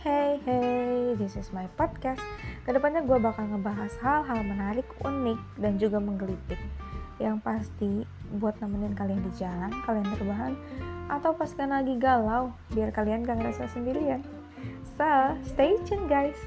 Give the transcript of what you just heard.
Hey hey this is my podcast. Ke depannya gue bakal ngebahas hal-hal menarik, unik, dan juga menggelitik. Yang pasti buat nemenin kalian di jalan, kalian terbahan, atau pas kena lagi galau, biar kalian gak ngerasa sendirian. So, stay tuned, guys.